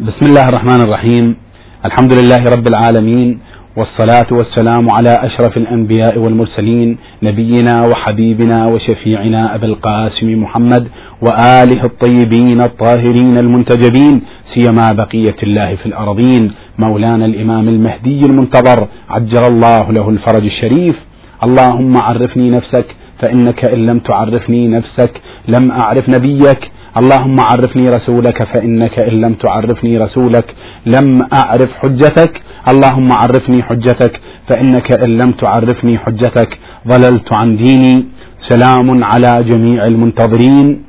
بسم الله الرحمن الرحيم. الحمد لله رب العالمين والصلاة والسلام على أشرف الأنبياء والمرسلين نبينا وحبيبنا وشفيعنا أبي القاسم محمد وآله الطيبين الطاهرين المنتجبين سيما بقية الله في الأرضين مولانا الإمام المهدي المنتظر عجل الله له الفرج الشريف. اللهم عرفني نفسك فإنك إن لم تعرفني نفسك لم أعرف نبيك. اللهم عرفني رسولك فإنك إن لم تعرفني رسولك لم أعرف حجتك. اللهم عرفني حجتك فإنك إن لم تعرفني حجتك. ضللت عن ديني. سلام على جميع المنتظرين.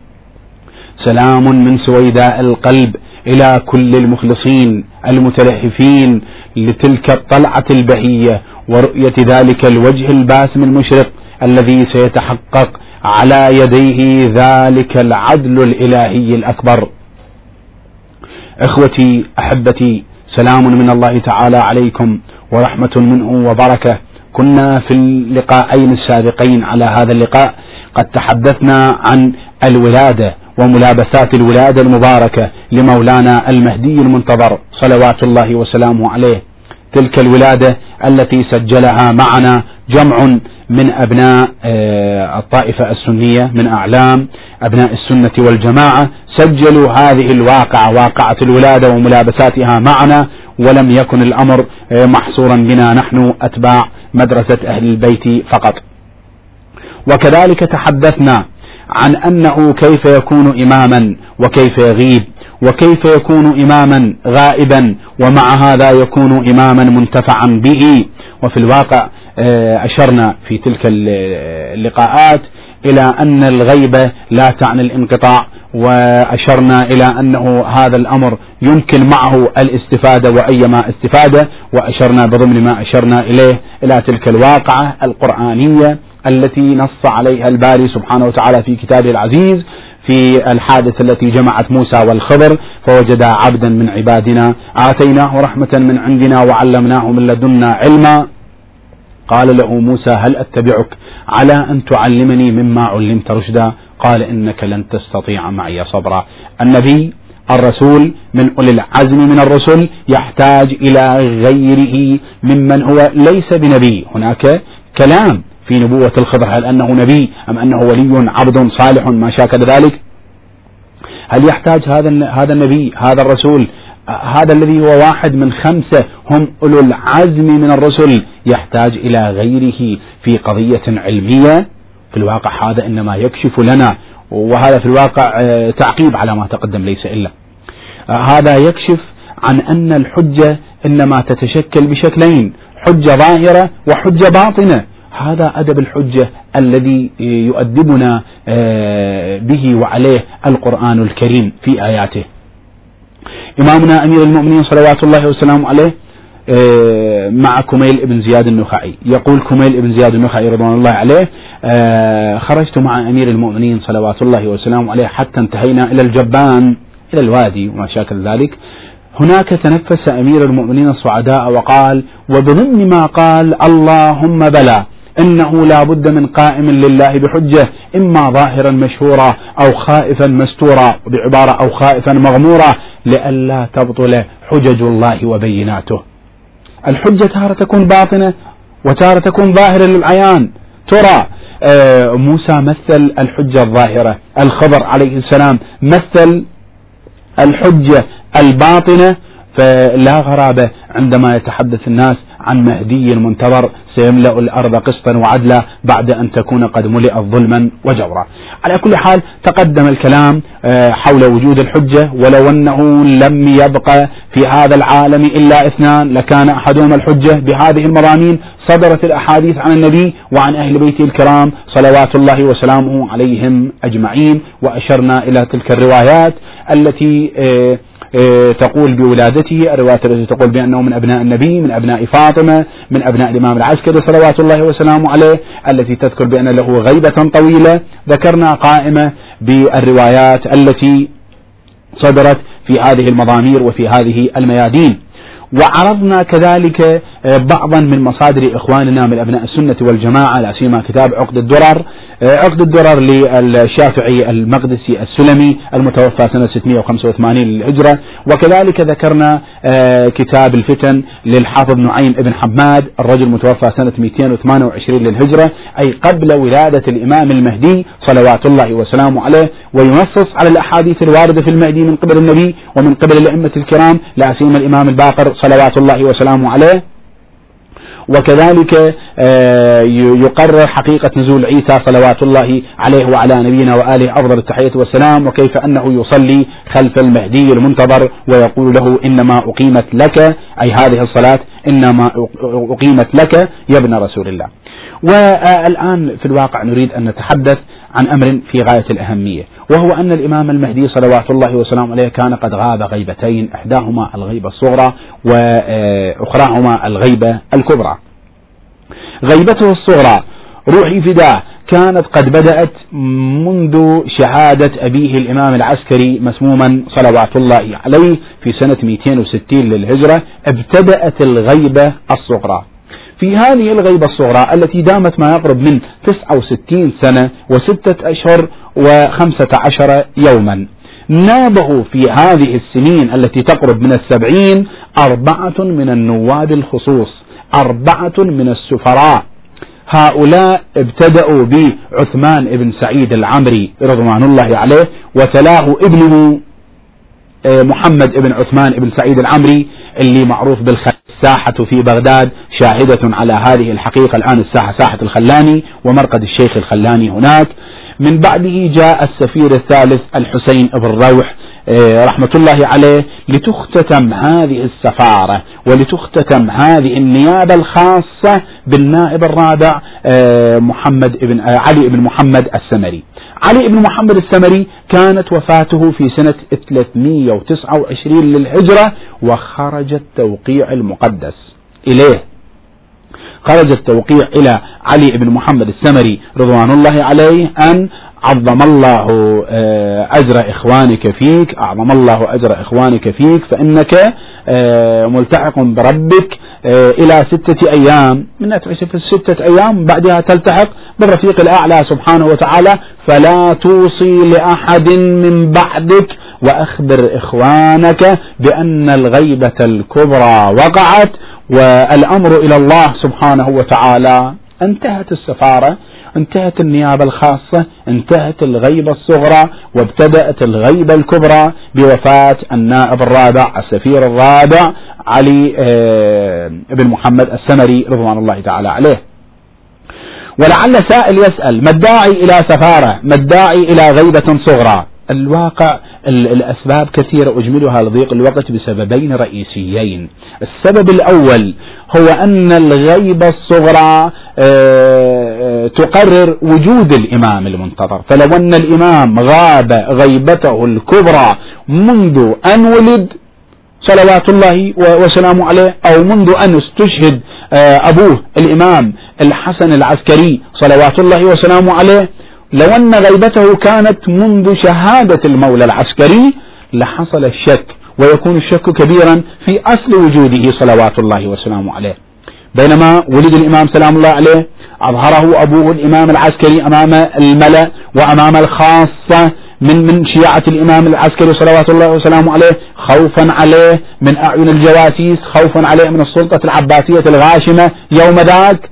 سلام من سويداء القلب إلى كل المخلصين المتلهفين لتلك الطلعة البهية ورؤية ذلك الوجه الباسم المشرق الذي سيتحقق على يديه ذلك العدل الإلهي الأكبر. إخوتي أحبتي سلام من الله تعالى عليكم ورحمة منه وبركة. كنا في اللقاءين السابقين على هذا اللقاء قد تحدثنا عن الولادة وملابسات الولادة المباركة لمولانا المهدي المنتظر صلوات الله وسلامه عليه. تلك الولادة التي سجلها معنا جمع من أبناء آه، الطائفة السنية من أعلام أبناء السنة والجماعة سجلوا هذه الواقعة واقعة الولادة وملابساتها معنا ولم يكن الأمر آه، محصورا بنا. نحن أتباع مدرسة أهل البيت فقط. وكذلك تحدثنا عن أنه كيف يكون إماما وكيف يغيب. وكيف يكون إماما غائبا ومع هذا يكون إماما منتفعا به. وفي الواقع آه، أشرنا في تلك اللقاءات إلى أن الغيبة لا تعني الانقطاع وأشرنا إلى أنه هذا الأمر يمكن معه الاستفادة وأيما استفادة وأشرنا بضمن ما أشرنا إليه إلى تلك الواقعة القرآنية التي نص عليها الباري سبحانه وتعالى في كتابه العزيز في الحادثة التي جمعت موسى والخضر فوجدا عبدا من عبادنا آتيناه رحمة من عندنا وعلمناه من لدنا علما. قال له موسى هل أتبعك؟ على أن تعلمني مما علمت رشدا. قال إنك لن تستطيع معي صبرا. النبي الرسول من أولي العزم من الرسل يحتاج إلى غيره ممن هو ليس بنبي. هناك كلام في نبوة الخضر هل أنه نبي أم أنه ولي عبد صالح ما شاكل ذلك هل يحتاج هذا هذا النبي هذا الرسول هذا الذي هو واحد من خمسة هم أولو العزم من الرسل يحتاج إلى غيره في قضية علمية؟ في الواقع هذا إنما يكشف لنا وهذا في الواقع آه، تعقيب على ما تقدم ليس إلا. آه، هذا يكشف عن أن الحجة إنما تتشكل بشكلين حجة ظاهرة وحجة باطنة. هذا أدب الحجة الذي يؤدبنا آه، به وعليه القرآن الكريم في آياته. إمامنا أمير المؤمنين صلوات الله وسلامه عليه آه، مع كميل ابن زياد النخعي. يقول كميل ابن زياد النخعي رضوان الله عليه آه، خرجت مع أمير المؤمنين صلوات الله وسلامه عليه حتى انتهينا إلى الجبان إلى الوادي وما شاكل ذلك. هناك تنفس أمير المؤمنين الصعداء وقال وبضمن ما قال اللهم بلى إنه لا بد من قائم لله بحجة إما ظاهرا مشهورا أو خائفا مستورا بعباره أو خائفا مغمورا لئلا تبطل حجج الله وبيناته. الحجة تارة تكون باطنة وتارة تكون ظاهرة للعيان ترى آه، موسى مثل الحجة الظاهرة، الخضر عليه السلام مثل الحجة الباطنة فلا غرابة عندما يتحدث الناس عن مهدي منتظر سيملأ الأرض قسطا وعدلا بعد أن تكون قد ملئت ظلما وجورا. على كل حال تقدم الكلام آه، حول وجود الحجة. ولو أنه لم يبق في هذا العالم إلا اثنان لكان أحدهما الحجة بهذه المضامين صدرت الأحاديث عن النبي وعن أهل بيته الكرام صلوات الله وسلامه عليهم أجمعين. وأشرنا إلى تلك الروايات التي آه تقول بولادته الروايات التي تقول بأنه من أبناء النبي من أبناء فاطمة من أبناء الإمام العسكري صلوات الله وسلامه عليه التي تذكر بأن له غيبة طويلة ذكرنا قائمة بالروايات التي صدرت في هذه المضامير وفي هذه الميادين. وعرضنا كذلك آه، بعضا من مصادر إخواننا من أبناء السنة والجماعة لا سيما كتاب عقد الدرر عقد الدرر للشافعي المقدسي السلمي المتوفى سنة 685 للهجرة. وكذلك ذكرنا آه، كتاب الفتن للحافظ نعيم بن حماد الرجل متوفى سنة 228 للهجرة أي قبل ولادة الإمام المهدي صلوات الله وسلامه عليه وينصص على الأحاديث الواردة في المهدي من قبل النبي ومن قبل الأئمة الكرام لا سيما الإمام الباقر صلوات الله وسلامه عليه. وكذلك آه، يقرر حقيقة نزول عيسى صلوات الله عليه وعلى نبينا وآله أفضل التحية والسلام وكيف أنه يصلي خلف المهدي المنتظر ويقول له إنما أقيمت لك أي هذه الصلاة إنما أقيمت لك يا ابن رسول الله. والآن في الواقع نريد أن نتحدث عن أمر في غاية الأهمية وهو أن الإمام المهدي صلوات الله وسلامه عليه كان قد غاب غيبتين إحداهما الغيبة الصغرى وأخراهما الغيبة الكبرى. غيبته الصغرى روحي فداه كانت قد بدأت منذ شهادة أبيه الإمام العسكري مسموما صلوات الله عليه في سنة 260 للهجرة ابتدأت الغيبة الصغرى. في هذه الغيبة الصغرى التي دامت ما يقرب من 69 سنة وستة أشهر وخمسة عشر يوما. نابه في هذه السنين التي تقرب من السبعين أربعة من النواب الخصوص أربعة من السفراء. هؤلاء ابتدأوا بعثمان بن سعيد العمري رضوان الله عليه وتلاه ابنه آه، محمد بن عثمان بن سعيد العمري اللي معروف بالساحة في بغداد شاهدة على هذه الحقيقة الآن الساحة ساحة الخلاني ومرقد الشيخ الخلاني هناك. من بعده جاء السفير الثالث الحسين بن روح آه، رحمة الله عليه لتختتم هذه السفارة ولتختتم هذه النيابة الخاصة بالنائب الرابع آه، محمد بن آه، علي بن محمد السمري. علي بن محمد السمري كانت وفاته في سنة 329 للهجرة وخرج التوقيع المقدس إليه. خرج التوقيع إلى علي بن محمد السمري رضوان الله عليه أن عظم الله آه، أجر إخوانك فيك أعظم الله أجر إخوانك فيك فإنك آه، ملتحق بربك آه، إلى ستة أيام. من تعيش في الستة أيام بعدها تلتحق بالرفيق الأعلى سبحانه وتعالى. فلا توصي لأحد من بعدك وأخبر إخوانك بأن الغيبة الكبرى وقعت. والأمر إلى الله سبحانه وتعالى. انتهت السفارة انتهت النيابة الخاصة انتهت الغيبة الصغرى وابتدأت الغيبة الكبرى بوفاة النائب الرابع السفير الرابع علي آه، بن محمد السمري رضوان الله تعالى عليه. ولعل سائل يسأل ما الداعي إلى سفارة؟ ما الداعي إلى غيبة صغرى؟ الواقع الأسباب كثيرة أجملها لضيق الوقت بسببين رئيسيين. السبب الأول هو أن الغيبة الصغرى آه، آه، تقرر وجود الإمام المنتظر. فلو أن الإمام غاب غيبته الكبرى منذ أن ولد صلوات الله وسلامه عليه أو منذ أن استشهد آه، أبوه الإمام الحسن العسكري صلوات الله وسلامه عليه لو أن غيبته كانت منذ شهادة المولى العسكري لحصل الشك ويكون الشك كبيرا في أصل وجوده صلوات الله وسلامه عليه. بينما ولد الإمام سلام الله عليه أظهره أبوه الإمام العسكري أمام الملأ وأمام الخاصة من من شيعة الإمام العسكري صلوات الله وسلامه عليه خوفا عليه من أعين الجواسيس خوفا عليه من السلطة العباسية الغاشمة. يوم ذاك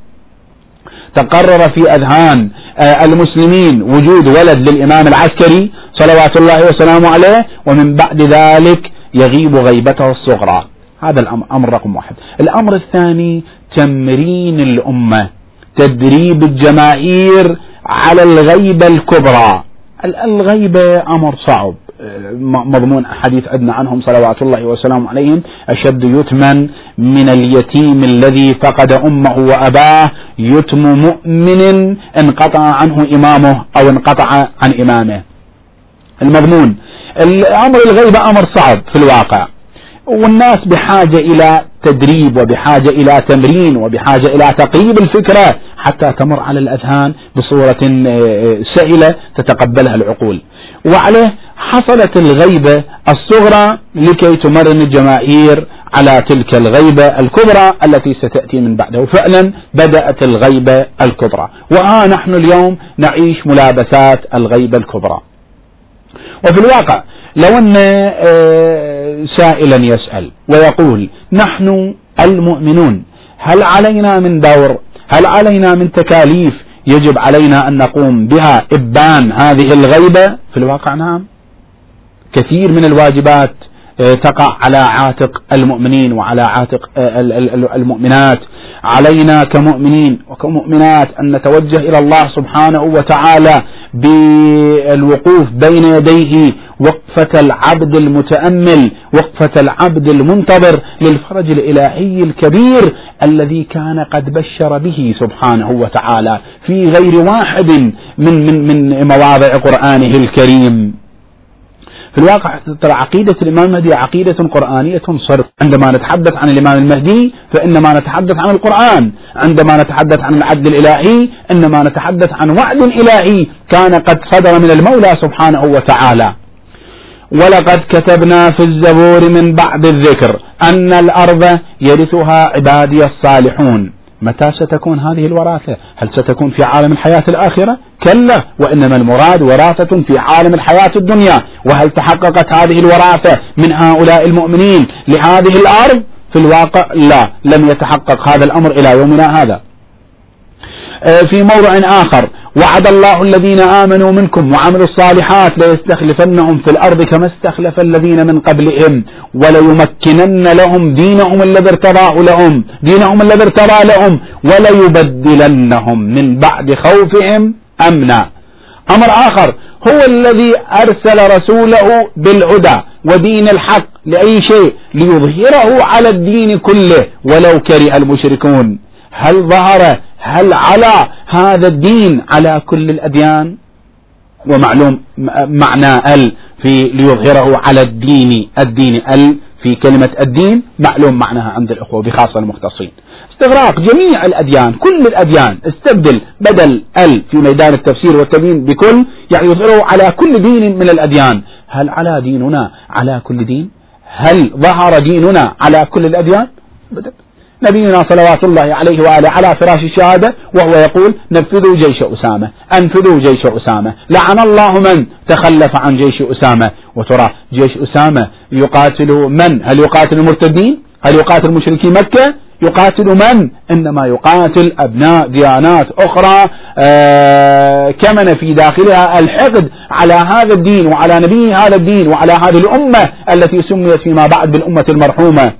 تقرر في أذهان المسلمين وجود ولد للإمام العسكري صلوات الله وسلامه عليه ومن بعد ذلك يغيب غيبته الصغرى. هذا الأمر رقم واحد. الأمر الثاني تمرين الأمة تدريب الجماهير على الغيبة الكبرى. الغيبة أمر صعب. مضمون حديث عندنا عنهم صلوات الله وسلامه عليهم. أشد يتما من اليتيم الذي فقد أمه وأباه. يتم مؤمن انقطع عنه إمامه أو انقطع عن إمامه. المضمون. أمر الغيبة أمر صعب في الواقع. والناس بحاجة إلى تدريب وبحاجة إلى تمرين وبحاجة إلى تقريب الفكرة حتى تمر على الأذهان بصورة آه، سهلة تتقبلها العقول. وعليه حصلت الغيبة الصغرى لكي تمرن الجماهير على تلك الغيبة الكبرى التي ستأتي من بعده. وفعلا بدأت الغيبة الكبرى. وها نحن اليوم نعيش ملابسات الغيبة الكبرى. وفي الواقع لو أن آه، سائلا يسأل ويقول نحن المؤمنون هل علينا من دور؟ هل علينا من تكاليف يجب علينا أن نقوم بها إبان هذه الغيبة؟ في الواقع نعم. كثير من الواجبات آه، تقع على عاتق المؤمنين وعلى عاتق آه، المؤمنات. علينا كمؤمنين وكمؤمنات أن نتوجه إلى الله سبحانه وتعالى بالوقوف بين يديه وقفة العبد المتأمل وقفة العبد المنتظر للفرج الإلهي الكبير الذي كان قد بشر به سبحانه وتعالى في غير واحد من من من مواضع قرآنه الكريم. في الواقع ترى عقيدة الإمام المهدي عقيدة قرآنية صرف. عندما نتحدث عن الإمام المهدي فإنما نتحدث عن القرآن. عندما نتحدث عن العدل الإلهي إنما نتحدث عن وعد إلهي. كان قد صدر من المولى سبحانه وتعالى. ولقد كتبنا في الزبور من بعد الذكر أن الأرض يرثها عبادي الصالحون. متى ستكون هذه الوراثة؟ هل ستكون في عالم الحياة الآخرة؟ كلا وإنما المراد وراثة في عالم الحياة الدنيا. وهل تحققت هذه الوراثة من هؤلاء المؤمنين لهذه الأرض؟ في الواقع لا لم يتحقق هذا الأمر إلى يومنا هذا. آه، في موضع آخر. وعد الله الذين آمنوا منكم وعملوا الصالحات ليستخلفنهم في الأرض كما استخلف الذين من قبلهم وليمكنن لهم دينهم الذي ارتضاه لهم دينهم الذي ارتضى لهم وليبدلنهم من بعد خوفهم أمنا. أمر آخر هو الذي أرسل رسوله بالهدى ودين الحق لأي شيء ليظهره على الدين كله ولو كره المشركون. هل ظهر هل على هذا الدين على كل الأديان؟ ومعلوم معنى ال في ليظهره على الدين الدين ال في كلمة الدين معلوم معناها عند الأخوة بخاصة المختصين. استغراق جميع الأديان كل الأديان استبدل بدل ال في ميدان التفسير والتبيين بكل يعني يظهره على كل دين من الأديان. هل على ديننا على كل دين؟ هل ظهر ديننا على كل الأديان؟ بدل نبينا صلوات الله عليه وآله على فراش الشهادة وهو يقول نفذوا جيش أسامة أنفذوا جيش أسامة لعن الله من تخلف عن جيش أسامة. وترى جيش أسامة يقاتل من؟ هل يقاتل المرتدين؟ هل يقاتل مشركي مكة؟ يقاتل من؟ إنما يقاتل أبناء ديانات أخرى آه كمن في داخلها الحقد على هذا الدين وعلى نبي هذا الدين وعلى هذه الأمة التي سميت فيما بعد بالأمة المرحومة.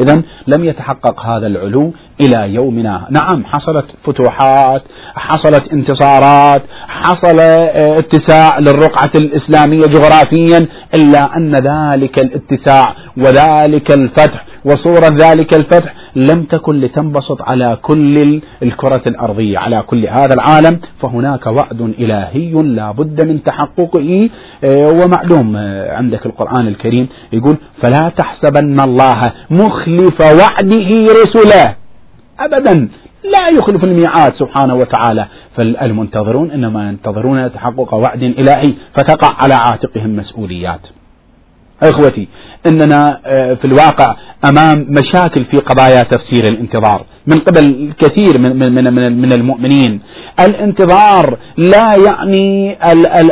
إذا لم يتحقق هذا العلو إلى يومنا. نعم حصلت فتوحات حصلت انتصارات حصل آه، اتساع للرقعة الإسلامية جغرافيا إلا أن ذلك الاتساع وذلك الفتح وصورة ذلك الفتح لم تكن لتنبسط على كل الكرة الأرضية على كل هذا العالم فهناك وعد إلهي لا بد من تحققه آه، ومعلوم آه، عندك القرآن الكريم يقول فلا تحسبن الله مخلف وعده رسله. أبدا لا يخلف الميعاد سبحانه وتعالى. فالمنتظرون إنما ينتظرون تحقق وعد إلهي فتقع على عاتقهم مسؤوليات. إخوتي إننا آه، في الواقع أمام مشاكل في قضايا تفسير الانتظار. من قبل كثير من من من, من المؤمنين. الانتظار لا يعني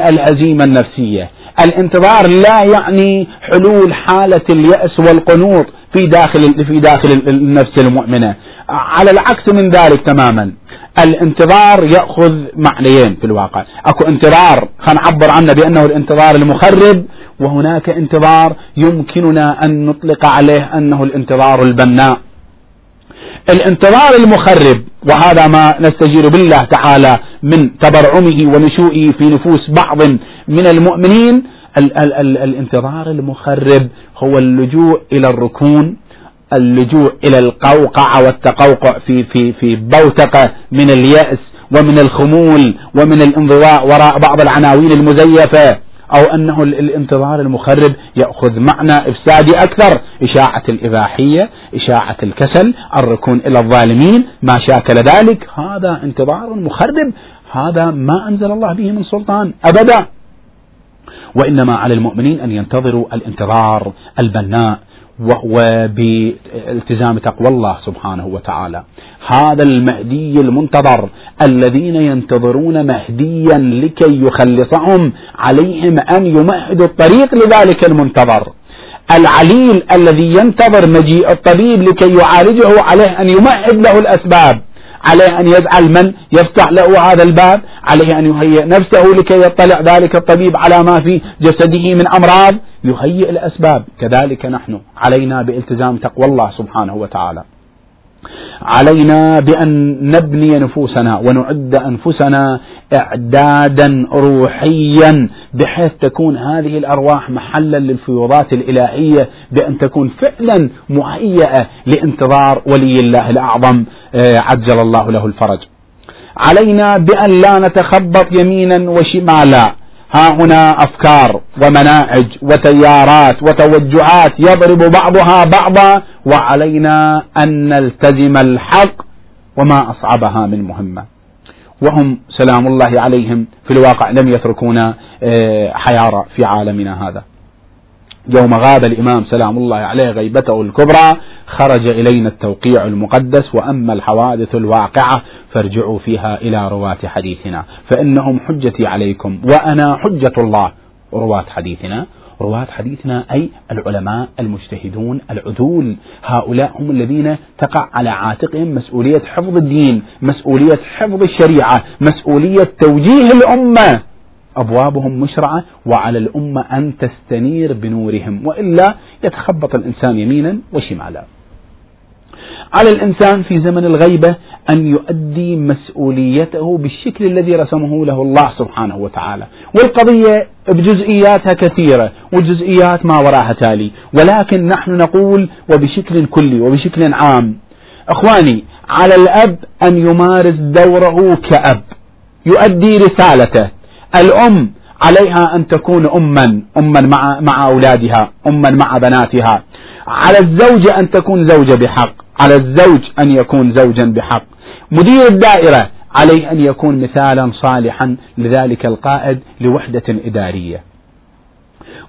الهزيمه النفسية. الانتظار لا يعني حلول حالة اليأس والقنوط في داخل في داخل النفس المؤمنة. على العكس من ذلك تماما. الانتظار يأخذ معنيين في الواقع. أكو انتظار خلينا نعبر عنه بأنه الانتظار المخرب وهناك انتظار يمكننا أن نطلق عليه أنه الانتظار البناء الانتظار المخرب وهذا ما نستجير بالله تعالى من تبرعمه ونشوئه في نفوس بعض من المؤمنين. ال ال ال الانتظار المخرب هو اللجوء إلى الركون اللجوء إلى القوقعة والتقوقع في في في بوتقة من اليأس ومن الخمول ومن الانضواء وراء بعض العناوين المزيفة. أو أنه الانتظار المخرب يأخذ معنى إفسادي أكثر. إشاعة الإباحية إشاعة الكسل الركون إلى الظالمين ما شاكل ذلك. هذا انتظار مخرب. هذا ما أنزل الله به من سلطان أبدا. وإنما على المؤمنين أن ينتظروا الانتظار البناء وهو بالتزام تقوى الله سبحانه وتعالى. هذا المهدي المنتظر الذين ينتظرون مهديا لكي يخلصهم عليهم أن يمهدوا الطريق لذلك المنتظر. العليل الذي ينتظر مجيء الطبيب لكي يعالجه عليه أن يمهد له الأسباب. عليه أن يجعل من يفتح له هذا الباب عليه أن يهيئ نفسه لكي يطلع ذلك الطبيب على ما في جسده من أمراض يهيئ الأسباب. كذلك نحن علينا بالتزام تقوى الله سبحانه وتعالى. علينا بأن نبني نفوسنا ونعد أنفسنا إعدادا روحيا بحيث تكون هذه الأرواح محلا للفيوضات الإلهية بأن تكون فعلا مهيئة لانتظار ولي الله الأعظم. عجل الله له الفرج. علينا بأن لا نتخبط يمينا وشمالا. ها هنا أفكار ومناهج وتيارات وتوجهات يضرب بعضها بعضا وعلينا أن نلتزم الحق وما أصعبها من مهمة. وهم سلام الله عليهم في الواقع لم يتركونا آه، حيارى في عالمنا هذا. يوم غاب الإمام سلام الله عليه غيبته الكبرى خرج إلينا التوقيع المقدس وأما الحوادث الواقعة فارجعوا فيها إلى رواة حديثنا. فإنهم حجتي عليكم وأنا حجة الله. رواة حديثنا. رواة حديثنا أي العلماء المجتهدون العدول. هؤلاء هم الذين تقع على عاتقهم مسؤولية حفظ الدين مسؤولية حفظ الشريعة مسؤولية توجيه الأمة. أبوابهم مشرعة وعلى الأمة أن تستنير بنورهم وإلا يتخبط الإنسان يمينا وشمالا. على الإنسان في زمن الغيبة أن يؤدي مسؤوليته بالشكل الذي رسمه له الله سبحانه وتعالى. والقضية بجزئياتها كثيرة والجزئيات ما وراها تالي. ولكن نحن نقول وبشكل كلي وبشكل عام أخواني على الأب أن يمارس دوره كأب. يؤدي رسالته. الأم عليها أن تكون أما أما مع مع أولادها أما مع بناتها. على الزوجة أن تكون زوجة بحق على الزوج أن يكون زوجا بحق. مدير الدائرة عليه أن يكون مثالا صالحا لذلك القائد لوحدة إدارية.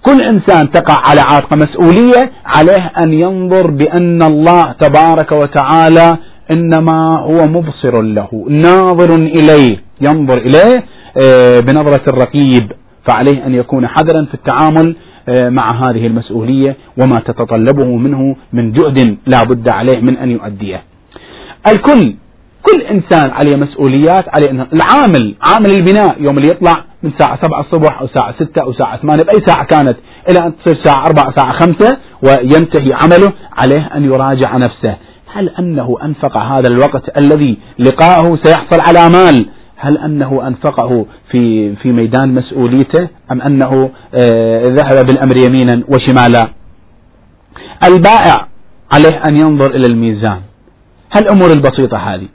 كل إنسان تقع على عاتقه مسؤولية عليه أن ينظر بأن الله تبارك وتعالى إنما هو مبصر له ناظر إليه ينظر إليه بنظرة الرقيب فعليه أن يكون حذرا في التعامل آه، مع هذه المسؤولية وما تتطلبه منه من جهد لا بد عليه من أن يؤديه. الكل كل إنسان عليه مسؤوليات عليه أن العامل عامل البناء يوم اللي يطلع من الساعة 7 الصبح أو الساعة 6 أو الساعة 8 بأي ساعة كانت إلى أن تصير الساعة 4 ساعة 5 وينتهي عمله عليه أن يراجع نفسه. هل أنه أنفق هذا الوقت الذي لقاءه سيحصل على مال؟ هل أنه أنفقه في في ميدان مسؤوليته أم أنه آه، ذهب بالأمر يمينا وشمالا؟ البائع عليه أن ينظر إلى الميزان. هالأمور البسيطة هذه.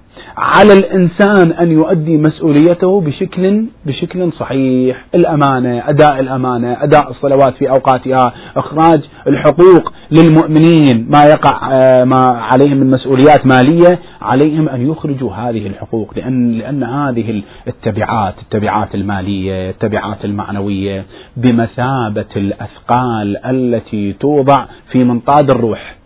على الإنسان أن يؤدي مسؤوليته بشكل بشكل صحيح. الأمانة أداء الأمانة أداء الصلوات في أوقاتها إخراج الحقوق للمؤمنين. ما يقع آه، ما عليهم من مسؤوليات مالية عليهم أن يخرجوا هذه الحقوق. لأن لأن هذه التبعات التبعات المالية التبعات المعنوية بمثابة الأثقال التي توضع في منطاد الروح.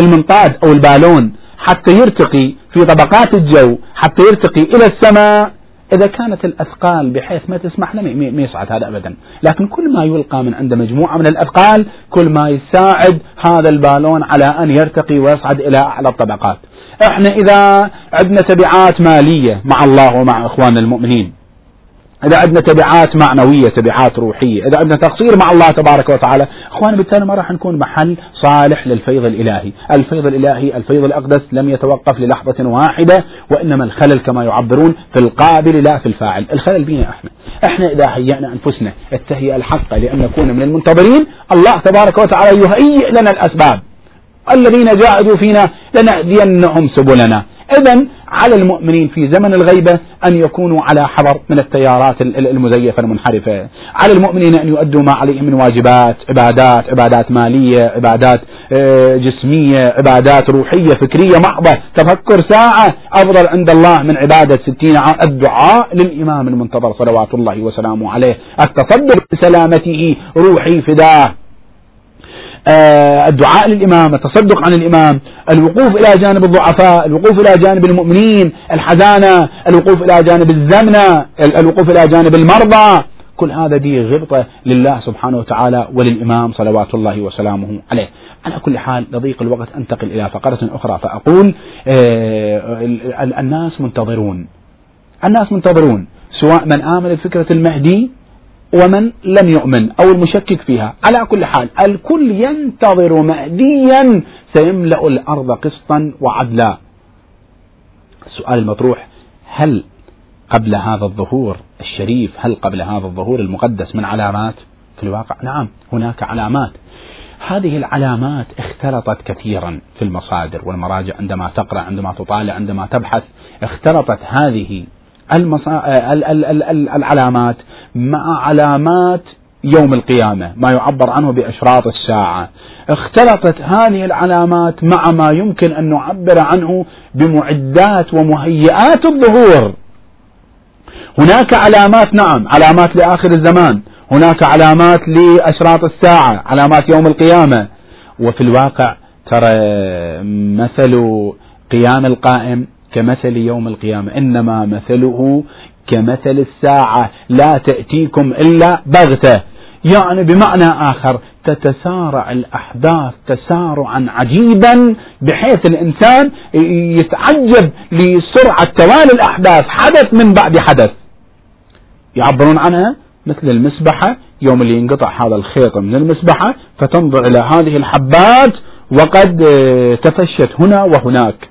المنطاد أو البالون حتى يرتقي في طبقات الجو حتى يرتقي إلى السماء. إذا كانت الأثقال بحيث ما تسمح له ما يصعد هذا أبدا. لكن كل ما يلقى من عند مجموعة من الأثقال كل ما يساعد هذا البالون على أن يرتقي ويصعد إلى أعلى الطبقات. إحنا إذا عندنا تبعات مالية مع الله ومع إخواننا المؤمنين إذا عندنا تبعات معنوية تبعات روحية إذا عندنا تقصير مع الله تبارك وتعالى أخواني بالتالي ما راح نكون محل صالح للفيض الإلهي. الفيض الإلهي الفيض الأقدس لم يتوقف للحظة واحدة وإنما الخلل كما يعبرون في القابل لا في الفاعل. الخلل بينا إحنا. إحنا إذا هيأنا أنفسنا التهيئة الحقة لأن نكون من المنتظرين الله تبارك وتعالى يهيئ لنا الأسباب. الذين جاهدوا فينا لنهدينهم سبلنا. إذا على المؤمنين في زمن الغيبة أن يكونوا على حذر من التيارات المزيفة المنحرفة. على المؤمنين أن يؤدوا ما عليهم من واجبات عبادات عبادات مالية عبادات آه، جسمية عبادات روحية فكرية محضة تفكر ساعة أفضل عند الله من عبادة ستين عام الدعاء للإمام المنتظر صلوات الله وسلامه عليه التصدق بسلامته روحي فداه. الدعاء للإمام التصدق عن الإمام الوقوف إلى جانب الضعفاء الوقوف إلى جانب المؤمنين الحزانة الوقوف إلى جانب الزمنة الوقوف إلى جانب المرضى. كل هذا دي غبطة لله سبحانه وتعالى وللإمام صلوات الله وسلامه عليه. على كل حال لضيق الوقت أنتقل إلى فقرة أخرى فأقول آه، الناس منتظرون. الناس منتظرون سواء من آمن بفكرة المهدي ومن لم يؤمن أو المشكك فيها. على كل حال الكل ينتظر مهديا سيملأ الأرض قسطا وعدلا. السؤال المطروح هل قبل هذا الظهور الشريف هل قبل هذا الظهور المقدس من علامات؟ في الواقع نعم هناك علامات. هذه العلامات اختلطت كثيرا في المصادر والمراجع عندما تقرأ عندما تطالع عندما تبحث اختلطت هذه المصا... العلامات مع علامات يوم القيامة ما يعبر عنه بأشراط الساعة. اختلطت هذه العلامات مع ما يمكن أن نعبر عنه بمعدات ومهيئات الظهور. هناك علامات نعم علامات لآخر الزمان هناك علامات لأشراط الساعة علامات يوم القيامة. وفي الواقع ترى مثل قيام القائم كمثل يوم القيامة. إنما مثله كمثل الساعة. لا تأتيكم إلا بغتة. يعني بمعنى آخر تتسارع الأحداث تسارعا عجيبا بحيث الإنسان يتعجب لسرعة توالي الأحداث حدث من بعد حدث. يعبرون عنها مثل المسبحة. يوم اللي ينقطع هذا الخيط من المسبحة فتنظر إلى هذه الحبات وقد تفشت هنا وهناك.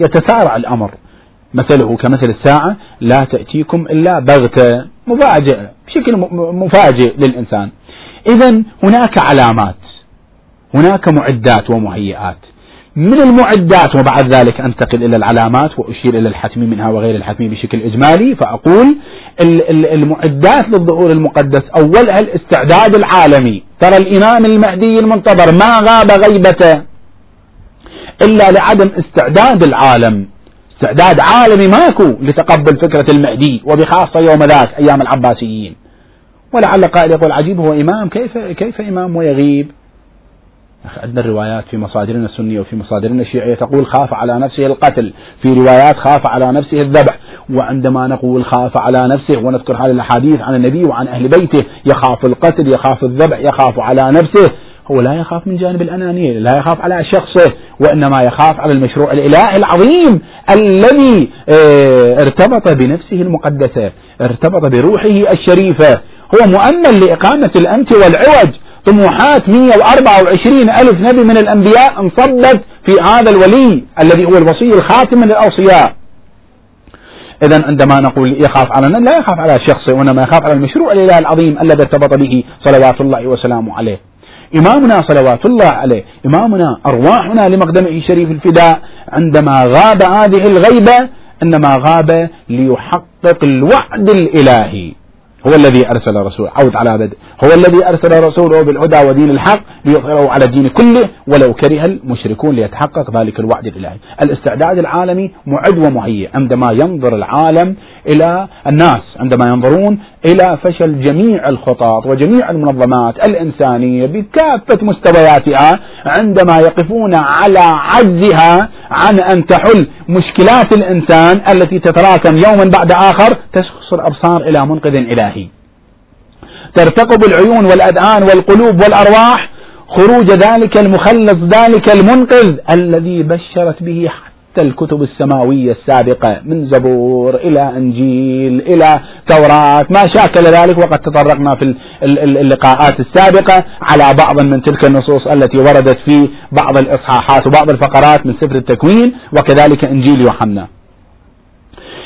يتسارع الأمر. مثله كمثل الساعة لا تأتيكم إلا بغتة. مفاجئة بشكل مفاجئ للإنسان. إذا هناك علامات هناك معدات ومهيئات. من المعدات وبعد ذلك أنتقل إلى العلامات وأشير إلى الحتمي منها وغير الحتمي بشكل إجمالي فأقول المعدات للظهور المقدس أولها الاستعداد العالمي. ترى الإمام المهدي المنتظر ما غاب غيبته؟ إلا لعدم استعداد العالم. استعداد عالمي ماكو لتقبل فكرة المهدي وبخاصة يوم ذاك أيام العباسيين. ولعل قائل يقول عجيب هو إمام كيف كيف إمام ويغيب؟ عندنا الروايات في مصادرنا السنية وفي مصادرنا الشيعية تقول خاف على نفسه القتل في روايات خاف على نفسه الذبح وعندما نقول خاف على نفسه ونذكر هذه الأحاديث عن النبي وعن أهل بيته يخاف القتل يخاف الذبح يخاف على نفسه. هو لا يخاف من جانب الأنانية لا يخاف على شخصه وإنما يخاف على المشروع الإلهي العظيم الذي آه، ارتبط بنفسه المقدسة ارتبط بروحه الشريفة. هو مؤمن لإقامة الأنت والعوج. طموحات 124 ألف نبي من الأنبياء انصبت في هذا الولي الذي هو الوصي الخاتم من الأوصياء إذا عندما نقول يخاف على لا يخاف على شخصه وإنما يخاف على المشروع الإله العظيم الذي ارتبط به صلوات الله وسلامه عليه. إمامنا صلوات الله عليه إمامنا أرواحنا لمقدمه شريف الفداء عندما غاب هذه الغيبة إنما غاب ليحقق الوعد الإلهي. هو الذي أرسل رسول عود على بدء. هو الذي أرسل رسوله بالهدى ودين الحق ليظهره على الدين كله ولو كره المشركون ليتحقق ذلك الوعد الإلهي. الاستعداد العالمي معد ومهيئ عندما ينظر العالم إلى الناس عندما ينظرون إلى فشل جميع الخطط وجميع المنظمات الإنسانية بكافة مستوياتها عندما يقفون على عجزها عن أن تحل مشكلات الإنسان التي تتراكم يوما بعد آخر تشخص الأبصار إلى منقذ إلهي. ترتقب العيون والأذهان والقلوب والأرواح خروج ذلك المخلص ذلك المنقذ الذي بشرت به حتى الكتب السماوية السابقة من زبور إلى إنجيل إلى توراة ما شاكل ذلك وقد تطرقنا في اللقاءات السابقة على بعض من تلك النصوص التي وردت في بعض الإصحاحات وبعض الفقرات من سفر التكوين وكذلك إنجيل يوحنا.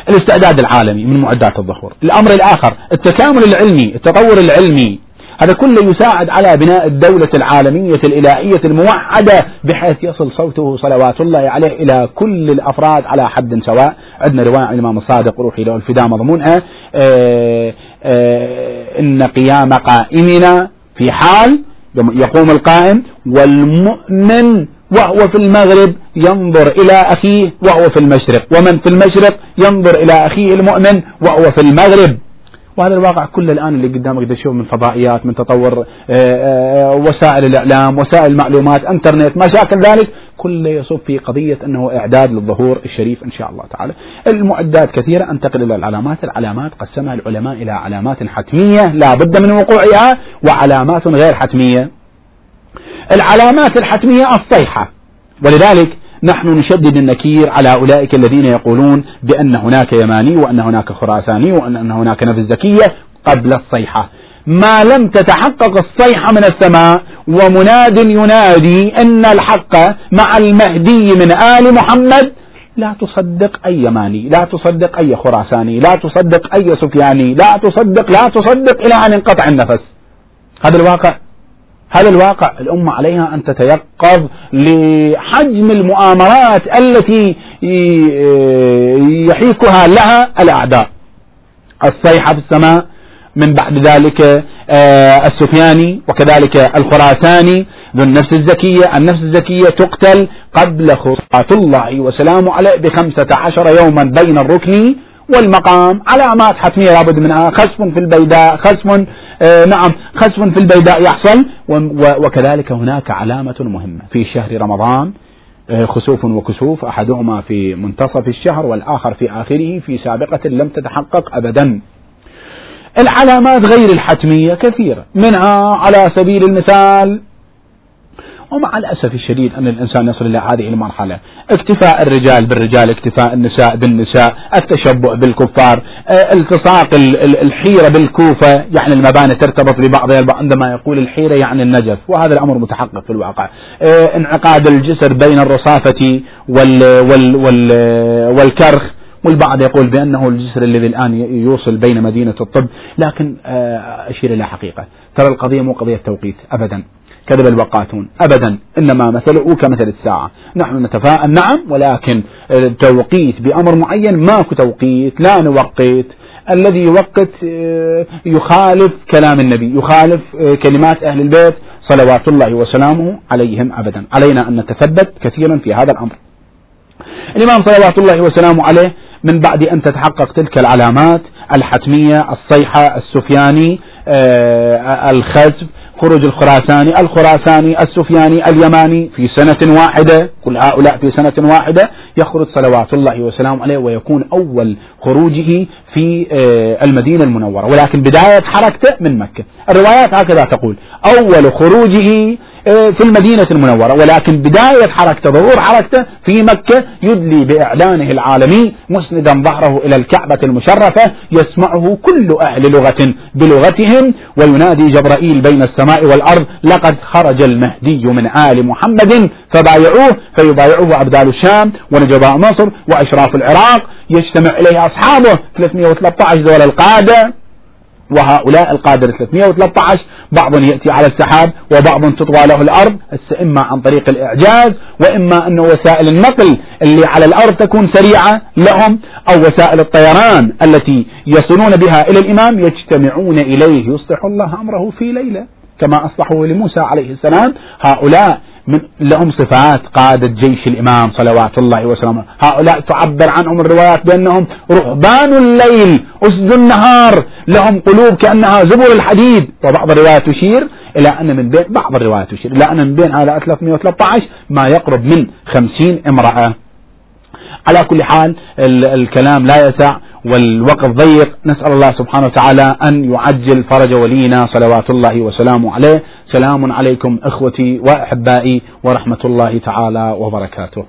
الاستعداد العالمي من معدات الظهور. الأمر الآخر التكامل العلمي التطور العلمي. هذا كله يساعد على بناء الدولة العالمية الإلهية الموحدة بحيث يصل صوته صلوات الله عليه إلى كل الأفراد على حد سواء. عندنا رواية عن الإمام الصادق روحي له الفداء مضمونها آه، آه، إن قيام قائمنا في حال يقوم القائم والمؤمن وهو في المغرب ينظر إلى أخيه وهو في المشرق ومن في المشرق ينظر إلى أخيه المؤمن وهو في المغرب. وهذا الواقع كله الآن اللي قدامك تشوف من فضائيات من تطور آه، وسائل الإعلام وسائل المعلومات إنترنت ما شاكل ذلك كله يصب في قضية أنه إعداد للظهور الشريف إن شاء الله تعالى. المعدات كثيرة أنتقل إلى العلامات العلامات قسمها العلماء إلى علامات حتمية لا بد من وقوعها وعلامات غير حتمية. العلامات الحتمية الصيحة ولذلك نحن نشدد النكير على أولئك الذين يقولون بأن هناك يماني وأن هناك خراساني وأن هناك نفس زكية قبل الصيحة. ما لم تتحقق الصيحة من السماء ومناد ينادي أن الحق مع المهدي من آل محمد لا تصدق أي يماني لا تصدق أي خراساني لا تصدق أي سفياني لا تصدق لا تصدق إلى أن ينقطع النفس. هذا الواقع. هذا الواقع الأمة عليها أن تتيقظ لحجم المؤامرات التي يحيكها لها الأعداء. الصيحة في السماء من بعد ذلك آه، السفياني وكذلك الخراساني ذو النفس الزكية. النفس الزكية تقتل قبل خطات الله وسلامه عليه بخمسة عشر يوما بين الركن والمقام علامات حتمية لابد منها خسف في البيداء خسف آه نعم خسف في البيداء يحصل. وكذلك هناك علامة مهمة في شهر رمضان آه خسوف وكسوف أحدهما في منتصف الشهر والآخر في آخره في سابقة لم تتحقق أبدا. العلامات غير الحتمية كثيرة منها على سبيل المثال ومع الأسف الشديد أن الإنسان يصل إلى هذه المرحلة. اكتفاء الرجال بالرجال اكتفاء النساء بالنساء التشبع بالكفار آه التصاق الحيرة بالكوفة يعني المباني ترتبط ببعضها البعض عندما يقول الحيرة يعني النجف وهذا الأمر متحقق في الواقع. آه انعقاد الجسر بين الرصافة وال وال وال والكرخ والبعض يقول بأنه الجسر الذي الآن يوصل بين مدينة الطب. لكن آه، أشير إلى حقيقة. ترى القضية مو قضية توقيت أبدا. كذب الوقاتون أبدا. إنما مثله كمثل الساعة. نحن نتفاءل. نعم ولكن التوقيت بأمر معين ماكو توقيت. لا نوقت. الذي يوقت آه، يخالف كلام النبي يخالف آه، كلمات أهل البيت صلوات الله وسلامه عليهم أبدا. علينا أن نتثبت كثيرا في هذا الأمر. الإمام صلوات الله وسلامه عليه من بعد أن تتحقق تلك العلامات الحتمية الصيحة السفياني آه الخزف خروج الخراساني الخراساني السفياني اليماني في سنة واحدة كل هؤلاء في سنة واحدة يخرج صلوات الله وسلامه عليه ويكون أول خروجه في آه المدينة المنورة. ولكن بداية حركته من مكة. الروايات هكذا تقول أول خروجه في المدينة المنورة. ولكن بداية حركته ظهور حركته في مكة يدلي بإعلانه العالمي مسندا ظهره إلى الكعبة المشرفة يسمعه كل أهل لغة بلغتهم وينادي جبرائيل بين السماء والأرض لقد خرج المهدي من آل محمد. فبايعوه فيبايعوه أبدال الشام ونجباء مصر وأشراف العراق. يجتمع إليه أصحابه 313 دولة القادة وهؤلاء القادة 313 بعض يأتي على السحاب وبعض تطوى له الأرض إما عن طريق الإعجاز وإما أن وسائل النقل اللي على الأرض تكون سريعة لهم أو وسائل الطيران التي يصلون بها إلى الإمام يجتمعون إليه يصلح الله أمره في ليلة كما أصلحوا لموسى عليه السلام. هؤلاء من لهم صفات قادة جيش الإمام صلوات الله وسلامه. هؤلاء تعبر عنهم الروايات بأنهم رهبان الليل أسد النهار. لهم قلوب كأنها زبر الحديد. وبعض الروايات تشير إلى أن من بين بعض الروايات تشير إلى أن من بين هؤلاء 313 ما يقرب من 50 امرأة. على كل حال الكلام لا يسع والوقت ضيق. نسأل الله سبحانه وتعالى أن يعجل فرج ولينا صلوات الله وسلامه عليه. سلام عليكم إخوتي وأحبائي ورحمة الله تعالى وبركاته.